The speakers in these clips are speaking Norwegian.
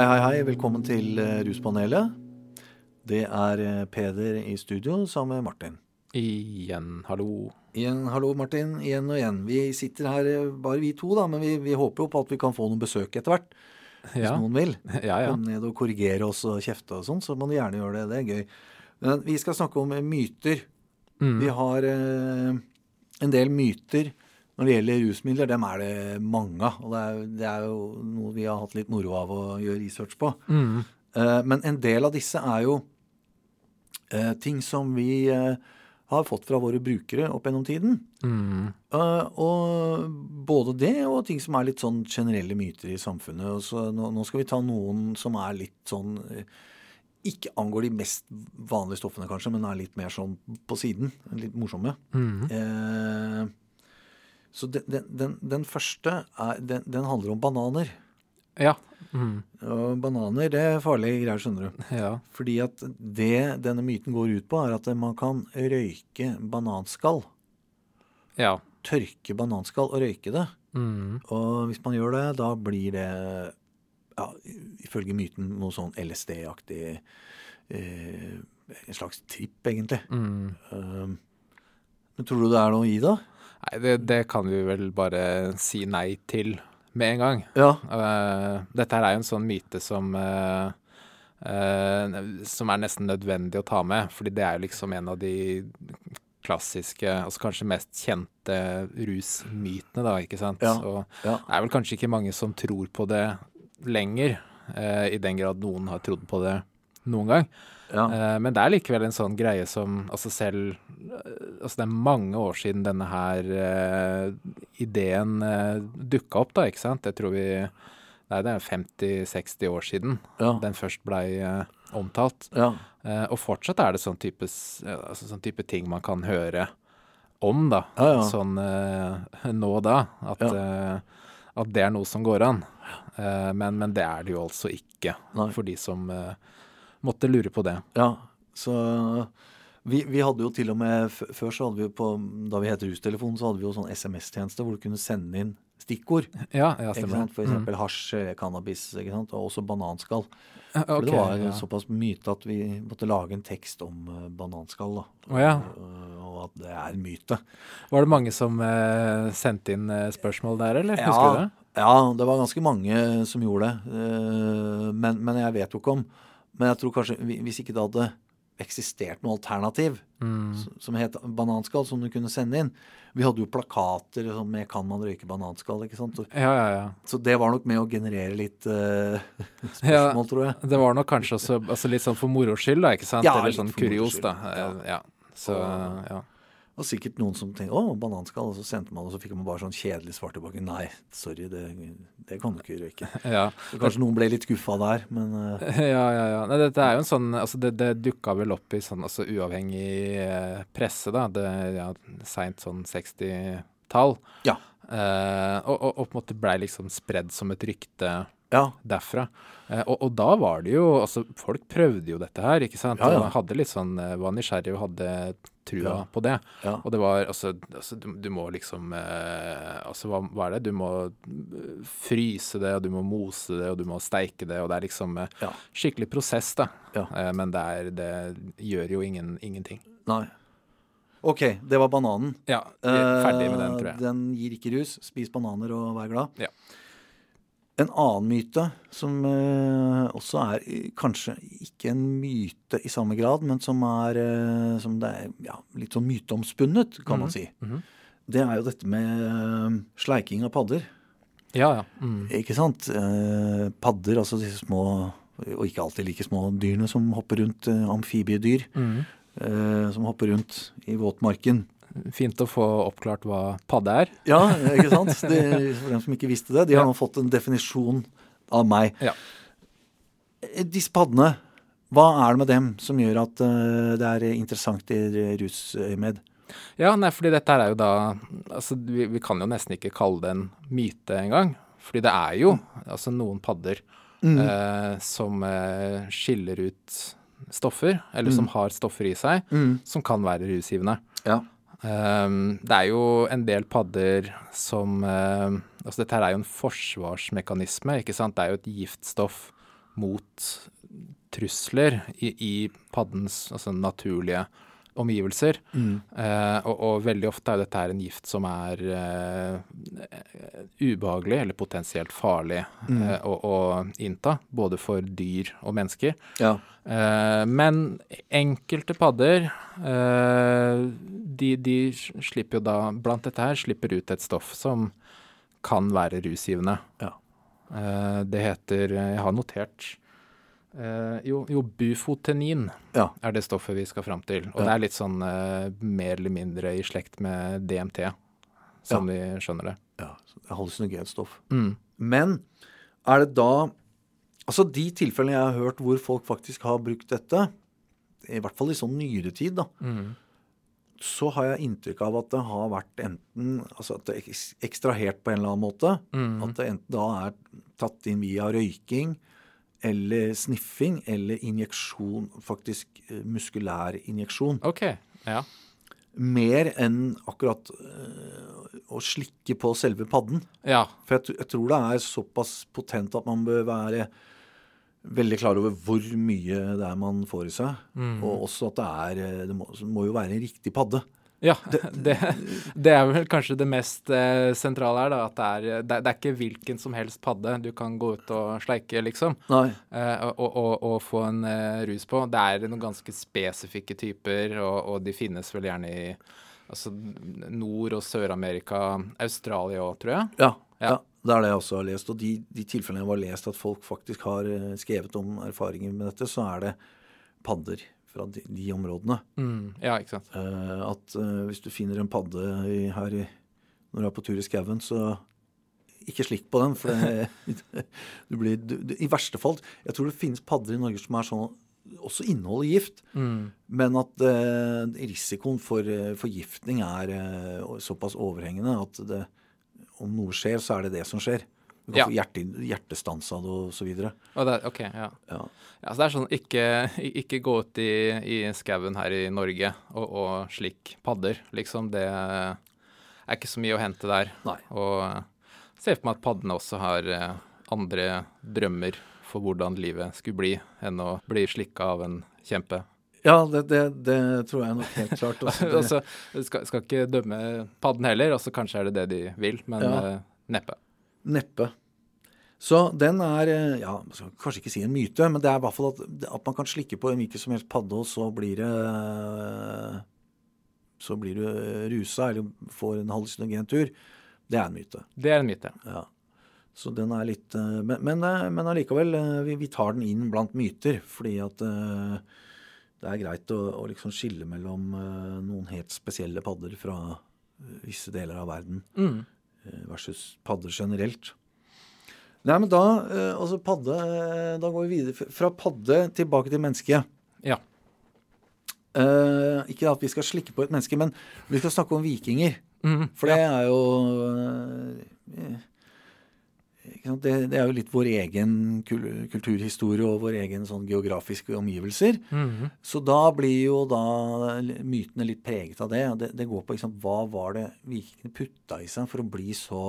Hei, hei, hei. Velkommen til eh, Ruspanelet. Det er eh, Peder i studio sammen med Martin. Igjen, hallo. Igjen, hallo Martin. Igjen og igjen. Vi sitter her eh, bare vi to, da, men vi, vi håper jo på at vi kan få noen besøk etter hvert. Hvis Ja, noen vil. ja. ja. Komme ned og korrigere oss og kjefte og sånn, så må du gjerne gjøre det. Det er gøy. Men vi skal snakke om myter. Mm. Vi har eh, en del myter når det gjelder rusmidler. Dem er det mange av. Og det er, det er jo noe vi har hatt litt moro av å gjøre research på. Mm. Uh, men en del av disse er jo uh, ting som vi uh, har fått fra våre brukere opp gjennom tiden. Mm. Og både det og ting som er litt sånn generelle myter i samfunnet. Og så nå, nå skal vi ta noen som er litt sånn Ikke angår de mest vanlige stoffene, kanskje, men er litt mer sånn på siden. Litt morsomme. Mm. Eh, så den, den, den, første er, den, den handler om bananer. Ja. Mm. Og bananer det er farlige greier, skjønner du. Ja. Fordi at det denne myten går ut på, er at man kan røyke bananskall. Ja. Tørke bananskall og røyke det. Mm. Og hvis man gjør det, da blir det ja, ifølge myten noe sånn LSD-aktig eh, En slags tripp, egentlig. Mm. Um, men tror du det er noe i det? Nei, det, det kan vi vel bare si nei til med en gang. Ja. Uh, dette her er jo en sånn myte som uh, uh, Som er nesten nødvendig å ta med, fordi det er jo liksom en av de klassiske, altså kanskje mest kjente rusmytene, da, ikke sant. Ja. Og Ja. det er vel kanskje ikke mange som tror på det lenger, i den grad noen har trodd på det noen gang. ja. Eh, men det er likevel en sånn greie som altså selv eh, Altså det er mange år siden denne her uh, ideen uh, dukka opp, da, ikke sant? Jeg tror vi Nei, det er 50-60 år siden ja. den først blei uh, omtalt. ja. Uh, og fortsatt er det sånn type, altså sånn type ting man kan høre om, da. Sånn nå og da. At, at det er noe som går an. Men, men det er det jo altså ikke, Nei. for de som eh, måtte lure på det. Ja, så vi, vi hadde jo til og med Før så hadde vi på Da vi het Rustelefon, så hadde vi jo sånn SMS-tjeneste hvor du kunne sende inn stikkord. Ja, ja stemmer. For eksempel hasj, cannabis, ikke sant? og også bananskall. Okay, For det var ja. såpass myte at vi måtte lage en tekst om eh, bananskall. da. Oh, ja. Og, og at det er en myte. Var det mange som eh, sendte inn eh, spørsmål der, eller? Husker du det? ja, det var ganske mange som gjorde det. Eh, Men, men jeg vet jo ikke om Men jeg tror kanskje hvis ikke det hadde eksistert noe alternativ Mm. som het bananskall, som du kunne sende inn Vi hadde jo plakater sånn med 'Kan man røyke bananskall?' ikke sant? Ja, ja, ja. Så det var nok med å generere litt Ja. spørsmål, tror jeg. Det var nok kanskje også altså litt sånn for moro skyld, da, ikke sant? Ja, Eller sånn kurios, da. ja. Eh, Ja. Så, ja. Og sikkert noen som tenkte 'Å, bananskall', og så sendte man, og så fikk man bare sånn kjedelig svar tilbake. Nei, sorry, det, det kan du ikke røyke. ja. Kanskje noen ble litt skuffa der, men eh, Ja, ja, ja. Nei, dette er jo en sånn Altså, det, det dukka vel opp i sånn altså uavhengig eh, presse, da. Det ja, seint sånn 60-tall. Ja. Eh, og, og, og på en måte blei liksom spredd som et rykte ja. derfra. Eh, og, og da var det jo Altså, folk prøvde jo dette her, ikke sant? Ja, ja. Og hadde litt sånn eh, Var nysgjerrig og hadde trua Ja. på det. ja. Og det var altså, altså du, du må liksom eh, Altså, hva, hva er det? Du må eh, fryse det, og du må mose det, og du må steike det, og det er liksom eh, Ja. skikkelig prosess, da. Ja. Eh, men det, er, det gjør jo ingen, ingenting. Nei. OK, det var bananen. Ja, er ferdig med den, tror jeg. Den gir ikke rus. Spis bananer og vær glad. Ja. En annen myte, som eh, også er kanskje ikke en myte i samme grad, men som er, eh, som det er ja, litt sånn myteomspunnet, kan man si. mhm. Det er jo dette med eh, sleiking av padder. Ja, ja. Mm. Ikke sant? Padder, altså disse små, og ikke alltid like små dyrene som hopper rundt, amfibiedyr, Mm. eh, som hopper rundt i våtmarken. Fint å få oppklart hva padde er. Ja, ikke sant? De, for dem som ikke visste det, de har nå fått en definisjon av meg. Ja. Eh, Disse paddene, hva er det med dem som gjør at eh, det er interessant i rusøyemed? Ja, nei, fordi dette her er jo da Altså, vi, vi kan jo nesten ikke kalle det en myte engang. Fordi det er jo altså noen padder eh, som eh, skiller ut stoffer, eller som har stoffer i seg, som kan være rusgivende. Ja. Um, det er jo en del padder som eh, Altså, dette her er jo en forsvarsmekanisme, ikke sant. Det er jo et giftstoff mot trusler i, i paddens altså naturlige omgivelser. Eh, og, og veldig ofte er dette her en gift som er eh, ubehagelig eller potensielt farlig eh, å, å innta, både for dyr og mennesker. Ja. Eh, men enkelte padder, eh, de, de slipper jo da, blant dette her, slipper ut et stoff som kan være rusgivende. Ja. Eh, det heter, jeg har notert, Uh, jo, jo bufotenin Ja. er det stoffet vi skal fram til. Og Ja. det er litt sånn uh, mer eller mindre i slekt med DMT, som vi skjønner det. Ja. Hallusinogent stoff. Mm. Men er det da Altså de tilfellene jeg har hørt hvor folk faktisk har brukt dette, i hvert fall i sånn nyere tid, da, Mm. så har jeg inntrykk av at det har vært enten altså at det er ekstrahert på en eller annen måte. Mm. At det enten da er tatt inn via røyking eller sniffing eller injeksjon, faktisk eh, muskulær injeksjon. OK. Ja. Mer enn akkurat eh, å slikke på selve padden. Ja. For jeg, jeg tror det er såpass potent at man bør være veldig klar over hvor mye det er man får i seg. Og også at det er eh, Det må, må jo være en riktig padde. Ja, det, det er vel kanskje det mest eh, sentrale her, da. At det er, det, er- det er ikke hvilken som helst padde du kan gå ut og sleike, liksom. Nei. eh, og, og, og få en eh, rus på. Det er noen ganske spesifikke typer, og, og de finnes vel gjerne i altså, Nord- og Sør-Amerika, Australia òg, tror jeg. Ja, Ja. ja. Det er det jeg også har lest. Og de, de tilfellene jeg har lest at folk faktisk har skrevet om erfaringer med dette, så er det padder fra de, de områdene. Mm, ja, ikke sant. Eh, at eh, hvis du finner en padde i, her i, når du er på tur i skauen, så ikke slikk på den. For det, du blir du, du, I verste fall Jeg tror det finnes padder i Norge som er sånn også inneholder gift, Mm. men at eh, risikoen for eh, forgiftning er eh, såpass overhengende at det, om noe skjer, så er det det som skjer. Du kan Ja. få hjerte, hjertestans av det videre. OK, ja. Ja. Ja, så det er sånn, ikke, ikke gå ut i, i skauen her i Norge og, og slik padder, liksom. Det er ikke så mye å hente der. Nei. Og ser for meg at paddene også har eh, andre drømmer for hvordan livet skulle bli, enn å bli slikka av en kjempe. Ja, det, det, det tror jeg nok helt klart. Også, det, Altså, skal, skal ikke dømme padden heller, altså kanskje er det det de vil, men Ja. eh, neppe. Neppe. Så den er eh, ja, man skal kanskje ikke si en myte, men det er i hvert fall at, at man kan slikke på en hvilken som helst padde, og så blir det eh, Så blir du rusa eller får en hallusinogen tur. Det er en myte. Det er en myte. Ja. Så den er litt eh, Men, men, eh, men allikevel, eh, vi, vi tar den inn blant myter, fordi at eh, det er greit å, å liksom skille mellom eh, noen helt spesielle padder fra eh, visse deler av verden Mm. eh, versus padder generelt. Nei, men da eh, Altså padde eh, Da går vi videre fra padde tilbake til menneske. Ja. Eh, ikke at vi skal slikke på et menneske, men vi skal snakke om vikinger. Mm, For det er jo eh, det, det er jo litt vår egen kul- kulturhistorie og vår egen sånn geografiske omgivelser. Mhm. Så da blir jo da mytene litt preget av det. Det, det går på liksom, hva var det vikingene putta i seg for å bli så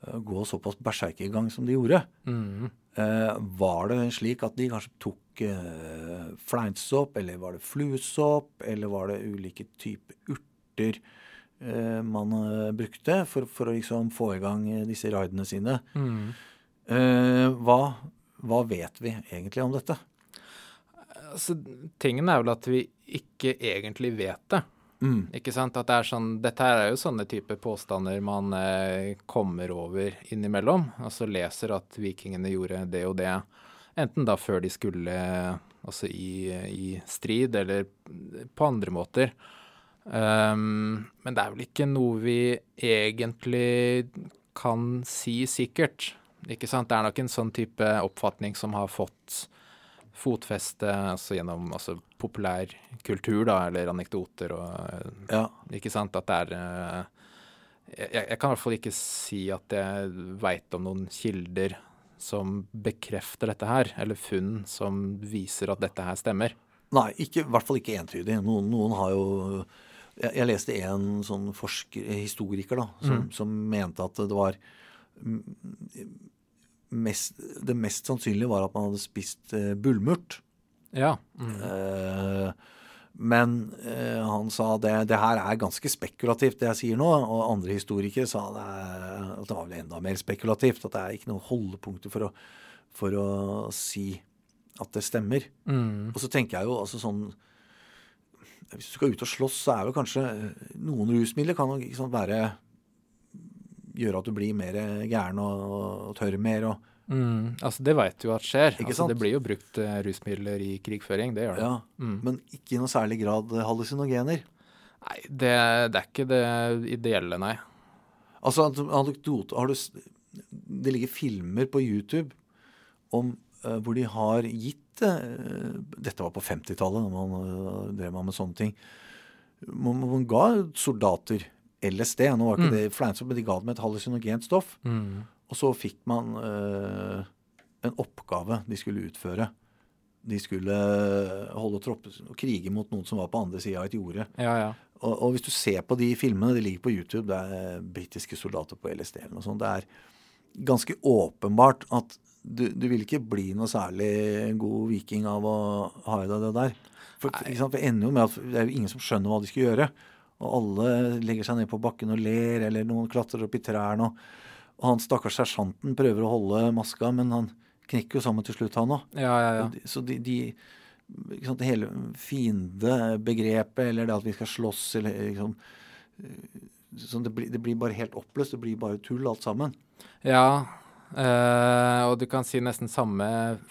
gå såpass berserkergang som de gjorde. Mm. Eh, var det slik at de kanskje tok eh, fleinsopp, eller var det fluesopp, eller var det ulike typer urter eh, man eh, brukte for, for å liksom få i gang eh, disse raidene sine? Mm. Eh, hva, hva vet vi egentlig om dette? Altså, tingen er vel at vi ikke egentlig vet det. Mm. Ikke sant? At det er sånn, dette her er jo sånne type påstander man eh, kommer over innimellom. Altså leser at vikingene gjorde det og det, enten da før de skulle altså i, i strid, eller på andre måter. Um, men det er vel ikke noe vi egentlig kan si sikkert. Ikke sant? Det er nok en sånn type oppfatning som har fått fotfeste altså gjennom altså, populær kultur, da, eller anekdoter og Ja. Ikke sant? At det er eh, jeg, jeg kan i hvert fall ikke si at jeg veit om noen kilder som bekrefter dette her, eller funn som viser at dette her stemmer. Nei, ikke, i hvert fall ikke entydig. Noen, noen har jo Jeg, jeg leste en sånn forsker, historiker da, som, som mente at det var mm, mest, det mest sannsynlige var at man hadde spist eh, bullmurt. Ja. Mm. Eh, men eh, han sa det, det her er ganske spekulativt, det jeg sier nå. Og andre historikere sa det, at det var vel enda mer spekulativt. At det er ikke noen holdepunkter for å, for å si at det stemmer. Mm. Og så tenker jeg jo altså sånn Hvis du skal ut og slåss, så er vel kanskje eh, noen rusmidler kan jo sant, være Gjøre at du blir mer gæren og, og tørr mer. og Mm. Altså, det veit du at skjer. Ikke Altså, det blir jo brukt uh, rusmidler i krigføring, det gjør det. Ja, Mm. Men ikke i noe særlig grad hallusinogener. Nei, det, det er ikke det ideelle, nei. Altså, anekdote har du, Det ligger filmer på YouTube om uh, hvor de har gitt uh, Dette var på 50-tallet, da man drev med sånne ting. Man, man ga soldater LSD. Nå var ikke Mm. det fleinsomt, men de ga dem et hallusinogent stoff. Mm. Og så fikk man eh, en oppgave de skulle utføre. De skulle holde tropper og krige mot noen som var på andre sida av et jorde. Ja, ja. Og, og hvis du ser på de filmene, de ligger på YouTube, det er britiske soldater på LSD eller noe sånt, det er ganske åpenbart at du, du vil ikke bli noe særlig god viking av å ha i deg det der. For, for det ender jo med at det er jo ingen som skjønner hva de skal gjøre. Og alle legger seg ned på bakken og ler, eller noen klatrer opp i trærne. Og, han stakkars sersjanten prøver å holde maska, men han knekker jo sammen til slutt, han òg. ja, ja, ja. Så de, de ikke sant, Hele fiendebegrepet, eller det at vi skal slåss, eller liksom eh, det, blir, det blir bare helt oppløst. Det blir bare tull, alt sammen. Ja, eh, og du kan si nesten samme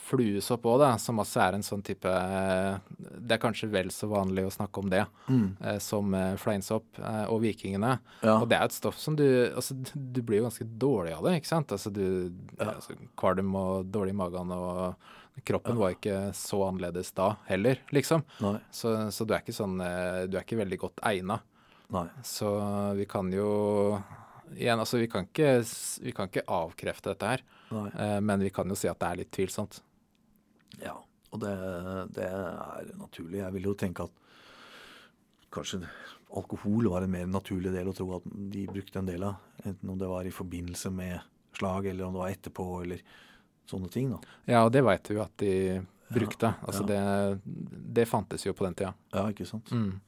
fluesopp òg, som også er en sånn type uh, Det er kanskje vel så vanlig å snakke om det eh, som eh, fleinsopp og vikingene. Ja. Og det er et stoff som du Altså, du blir jo ganske dårlig av det, ikke sant? Altså, du altså, Kvalm og dårlig i magen og Kroppen var ikke så annerledes da heller, liksom. Så, så du er ikke sånn Du er ikke veldig godt egna. Så vi kan jo Igjen, altså vi kan ikke, vi kan ikke avkrefte dette her, Nei. eh, men vi kan jo si at det er litt tvilsomt. Ja. Og det, det er naturlig. Jeg vil jo tenke at kanskje alkohol var en mer naturlig del å tro at de brukte en del av. Enten om det var i forbindelse med slag, eller om det var etterpå, eller sånne ting. da. Ja, og det veit vi jo at de brukte. Altså ja. det, det fantes jo på den tida. Ja, ikke sant. Mm.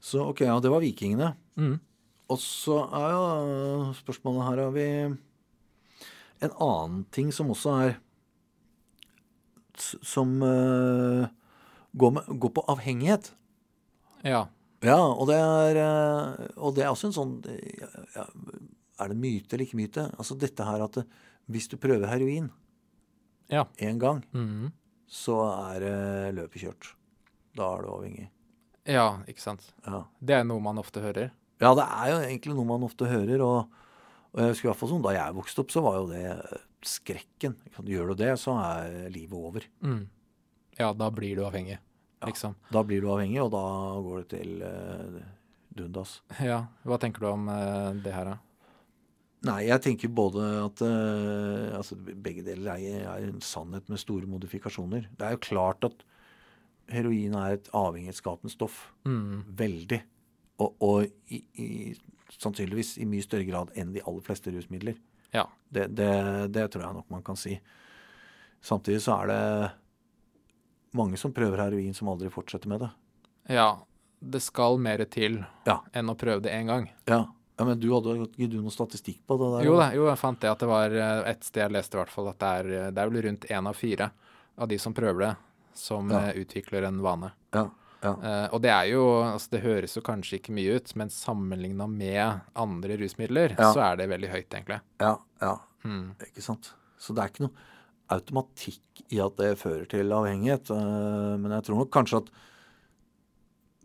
Så ok, ja, det var vikingene. Mm. Og så er jo spørsmålet her har vi en annen ting som også er Som uh, går, med, går på avhengighet. Ja. Ja, og det er, eh, og det er også en sånn eh, ja, Er det myte eller ikke myte? Altså dette her at eh, hvis du prøver heroin Ja. én gang, -hmm. så er eh, løpet kjørt. Da er du avhengig. ja, ikke sant. Ja. Det er noe man ofte hører. Ja, det er jo egentlig noe man ofte hører. Og, og jeg husker i hvert fall sånn, da jeg vokste opp, så var jo det eh, skrekken. Gjør du det, så er livet over. Mm. Ja, da blir du avhengig, liksom. Da blir du avhengig, og da går det til uh, dundas. Ja. Hva tenker du om uh, det her, da? Nei, jeg tenker både at uh, altså Begge deler er, er en sannhet med store modifikasjoner. Det er jo klart at heroin er et avhengighetsskapende stoff. Mm. Veldig. Og, og i, i, sannsynligvis i mye større grad enn de aller fleste rusmidler. Ja. Det, det, det tror jeg nok man kan si. Samtidig så er det mange som prøver heroin som aldri fortsetter med det. Ja. Det skal mer til Ja. enn å prøve det én gang. Ja, ja men du hadde ikke du noe statistikk på det der? Jo da, jo, jeg fant det at det var eh, et sted jeg leste i hvert fall at det er, eh, det er vel rundt én av fire av de som prøver det, som Ja. eh, utvikler en vane. Ja, ja. Eh, og det er jo altså Det høres jo kanskje ikke mye ut, men sammenligna med andre rusmidler, Ja. så er det veldig høyt, egentlig. ja, ja. Mm. Ikke sant? Så det er ikke noe automatikk i at det fører til avhengighet. Uh, Men jeg tror nok kanskje at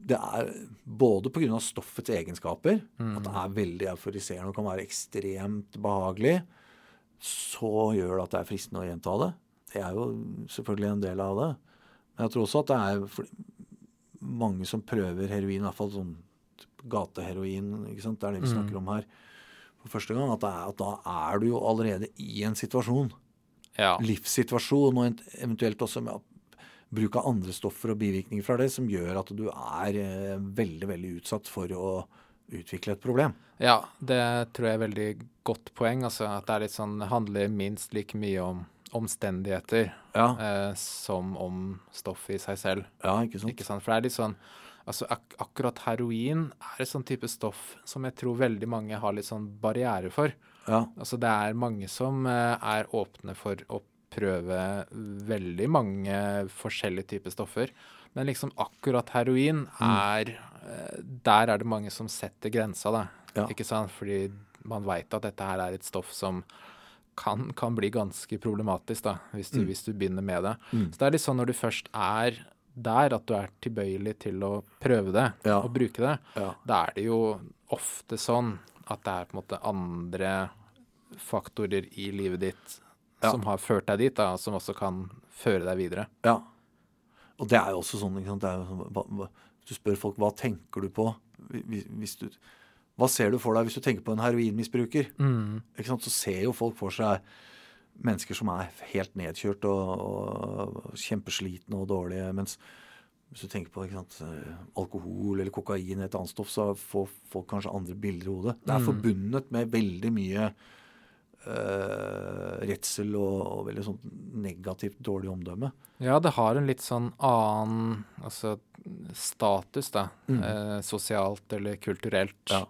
det er både pga. stoffets egenskaper, at det er veldig euforiserende og kan være ekstremt behagelig, så gjør det at det er fristende å gjenta det. Det er jo selvfølgelig en del av det. Men jeg tror også at det er mange som prøver heroin, i hvert fall sånn gateheroin, ikke sant? det er det vi snakker om her, for første gang, at, det er, at da er du jo allerede i en situasjon Ja. livssituasjon, og eventuelt også med bruk av andre stoffer og bivirkninger fra det, som gjør at du er eh, veldig, veldig utsatt for å utvikle et problem. ja, det tror jeg er veldig godt poeng. Altså at det er litt sånn, handler minst like mye om omstendigheter Ja, eh, som om stoffet i seg selv. ja ikke sant? Ikke sant? For det er litt sånn Altså ak akkurat heroin er et sånn type stoff som jeg tror veldig mange har litt sånn barriere for. Ja, Altså det er mange som eh, er åpne for å prøve veldig mange forskjellige typer stoffer. Men liksom akkurat heroin er eh, Der er det mange som setter grensa, da. Ja. Ikke sant? Fordi man veit at dette her er et stoff som kan, kan bli ganske problematisk, da, hvis du, hvis du begynner med det. Mm. Så det er litt sånn når du først er der, at du er tilbøyelig til å prøve det Ja. og bruke det, ja, da er det jo ofte sånn at det er på en måte andre faktorer i livet ditt Ja. som har ført deg dit, da, som også kan føre deg videre. ja. Og det er jo også sånn, ikke sant? Det er jo sånn hva, Du spør folk hva tenker du på hvis, hvis du Hva ser du for deg hvis du tenker på en heroinmisbruker? Sant? Så ser jo folk for seg mennesker som er helt nedkjørt og, og kjempeslitne og dårlige. Mens hvis du tenker på sant, eh, alkohol eller kokain eller et annet stoff, så får folk kanskje andre bilder i hodet. Det er forbundet med veldig mye eh, redsel og, og veldig sånn negativt dårlig omdømme. Ja, det har en litt sånn annen altså, status, da, eh, sosialt eller kulturelt, Mm. Ja.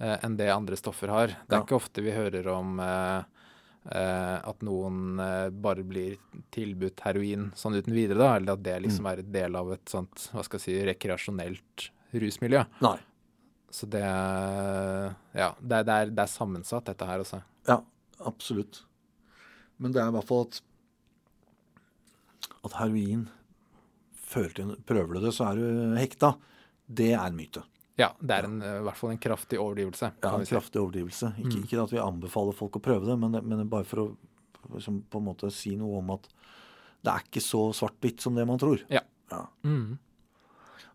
eh, enn det andre stoffer har. Det er Ja. ikke ofte vi hører om eh, eh, at noen eh, bare blir tilbudt heroin sånn uten videre, da, eller at det Mm. liksom er en del av et sånt, hva skal jeg si, rekreasjonelt rusmiljø. Nei. Så det Ja, det, er- det, er, det er sammensatt, dette her også. Ja, absolutt. Men det er i hvert fall at at heroin til Prøver du det, så er du hekta. Det er en myte. Ja, det er en, eh, i hvert fall en kraftig overdrivelse, Ja, en. Mm. kraftig overdrivelse. Ikke, ikke at vi anbefaler folk å prøve det, men, men bare for å liksom, på en måte si noe om at det er ikke så svart-hvitt som det man tror. Ja. Ja. Mm.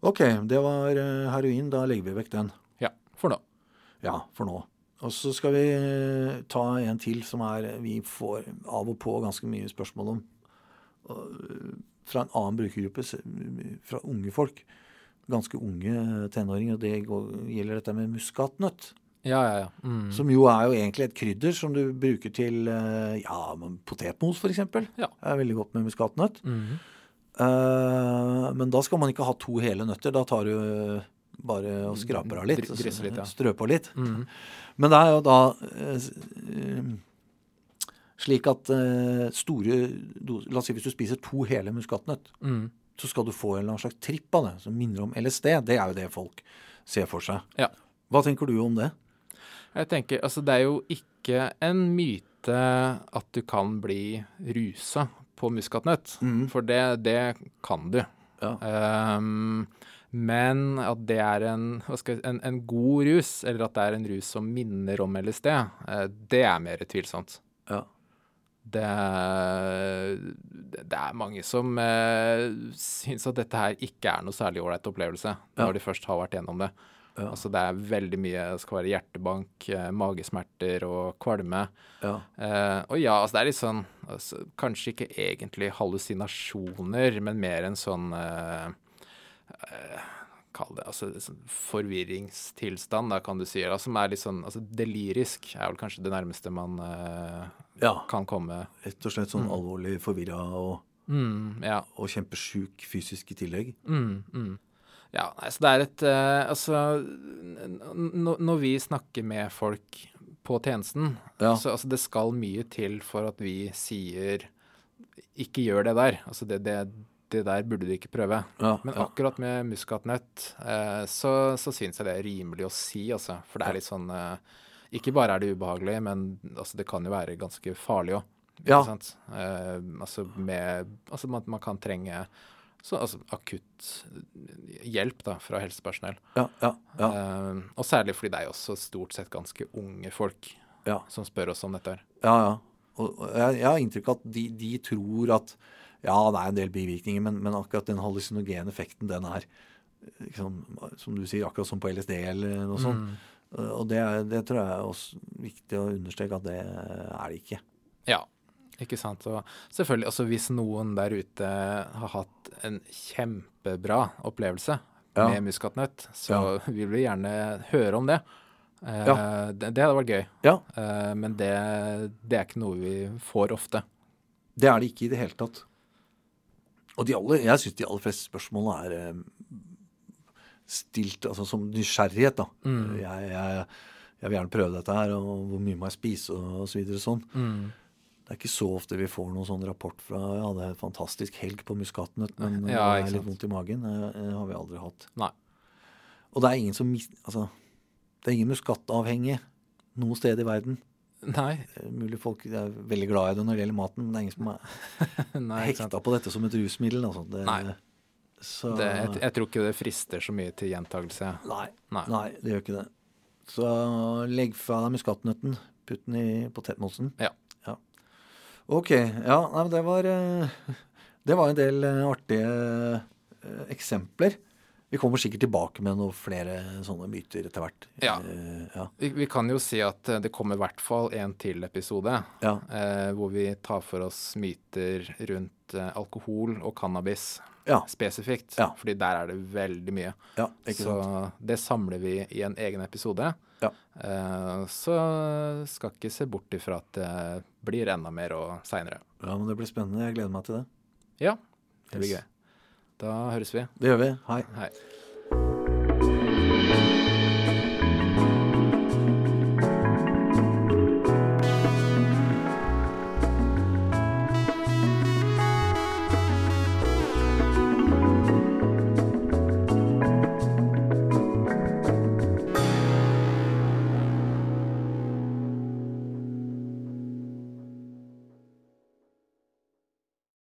Ok, det var eh, heroin. Da legger vi vekk den. Ja, for nå. Ja, for nå. Og så skal vi eh, ta en til som er vi får av og på ganske mye spørsmål om. Eh, Fra en annen brukergruppe, fra unge folk. Ganske unge tenåringer. Og det gjelder dette med muskatnøtt. Ja, ja, ja. Mm. Som jo er jo egentlig et krydder som du bruker til eh, ja, potetmos f.eks. Ja. Det er veldig godt med muskatnøtt. Mm. Uh, men da skal man ikke ha to hele nøtter. Da tar du bare og skraper av litt. Dry- litt, ja. Strø på litt. Mm. Men det er jo da eh, slik at eh, store La oss si hvis du spiser to hele muskatnøtt, Mm. så skal du få en eller annen slags tripp av det som minner om LSD. Det er jo det folk ser for seg. Ja. Hva tenker du om det? Jeg tenker, altså Det er jo ikke en myte at du kan bli rusa på muskatnøtt. Mm. For det, det kan du. Ja. Ehm, men at det er en, jeg, en, en god rus, eller at det er en rus som minner om LSD, eh, det er mer tvilsomt. Ja. Det, det er mange som uh, syns at dette her ikke er noe særlig ålreit opplevelse Ja. når de først har vært gjennom det. Ja. Altså Det er veldig mye Det skal være hjertebank, eh, magesmerter og kvalme. Ja. Eh, og ja, altså det er litt sånn altså, Kanskje ikke egentlig hallusinasjoner, men mer en sånn eh, Kall det altså sånn forvirringstilstand, da, kan du si. Altså, som er litt sånn altså Delirisk er vel kanskje det nærmeste man eh, ja. kan komme. Rett og slett sånn alvorlig forvirra og, Mm, ja. og kjempesjuk fysisk i tillegg. Mm, mm. Ja, nei, så det er et uh, Altså, når vi snakker med folk på tjenesten, Ja. så altså, det skal mye til for at vi sier ikke gjør det der. Altså, det, det, det der burde du ikke prøve. Ja, Men ja. akkurat med muskatnøtt eh, så, så syns jeg det er rimelig å si, altså. For det er litt sånn eh, Ikke bare er det ubehagelig, men altså, det kan jo være ganske farlig òg. Ja. Eh, altså med Altså man, man kan trenge så, altså, akutt hjelp da, fra helsepersonell. Ja, ja, ja, Eh, og særlig fordi det er jo også stort sett ganske unge folk ja. som spør oss om dette. her. Ja, ja. Og jeg, jeg har inntrykk av at de, de tror at ja, det er en del bivirkninger, men, men akkurat den hallusinogene effekten, den er sånn, som du sier, akkurat som på LSD eller noe sånt. Og det, det tror jeg er også viktig å understreke at det er det ikke. Ja, ikke sant. Og selvfølgelig, altså hvis noen der ute har hatt en kjempebra opplevelse Ja. med muskatnøtt, så vil vi gjerne høre om det. Eh, Ja. det, det hadde vært gøy. Ja, Eh, men det, det er ikke noe vi får ofte. det er det ikke i det hele tatt. Og de aller, jeg syns de aller fleste spørsmålene er eh, stilt altså som nysgjerrighet, da. Jeg, jeg, jeg vil gjerne prøve dette her, og hvor mye må jeg spise, og så videre sånn. Det er ikke så ofte vi får noen sånn rapport fra ja, det er en fantastisk helg på muskatnøtt, men Ja, det er litt vondt i magen. Det, har vi aldri hatt. Nei. Og det er ingen som. Altså, det er ingen muskatavhengige noe sted i verden. Nei. Det er mulig folk er veldig glad i det når det gjelder maten, men det er ingen som er Nei, hekta på dette som et rusmiddel. Altså. Det, Nei. Så, Det, jeg, jeg tror ikke det frister så mye til gjentagelse. nei, Nei. nei, det gjør ikke det. Så legg fra deg muskatnøtten. Putt den i potetmosen. Ja. ja. Ok. Ja, det var eh, Det var en del eh, artige eh, eksempler. Vi kommer sikkert tilbake med noen flere sånne myter etter hvert. Ja. Uh, ja. Vi, vi kan jo si at eh, det kommer i hvert fall en til episode ja. uh, hvor vi tar for oss myter rundt uh, alkohol og cannabis Ja. spesifikt. Fordi der er det veldig mye. så sant. det samler vi i en egen episode. Ja. Så skal ikke se bort ifra at det blir enda mer og seinere. Ja, men det blir spennende. Jeg gleder meg til det. Ja, det blir gøy. Da høres vi. Det gjør vi. Hei. Hei.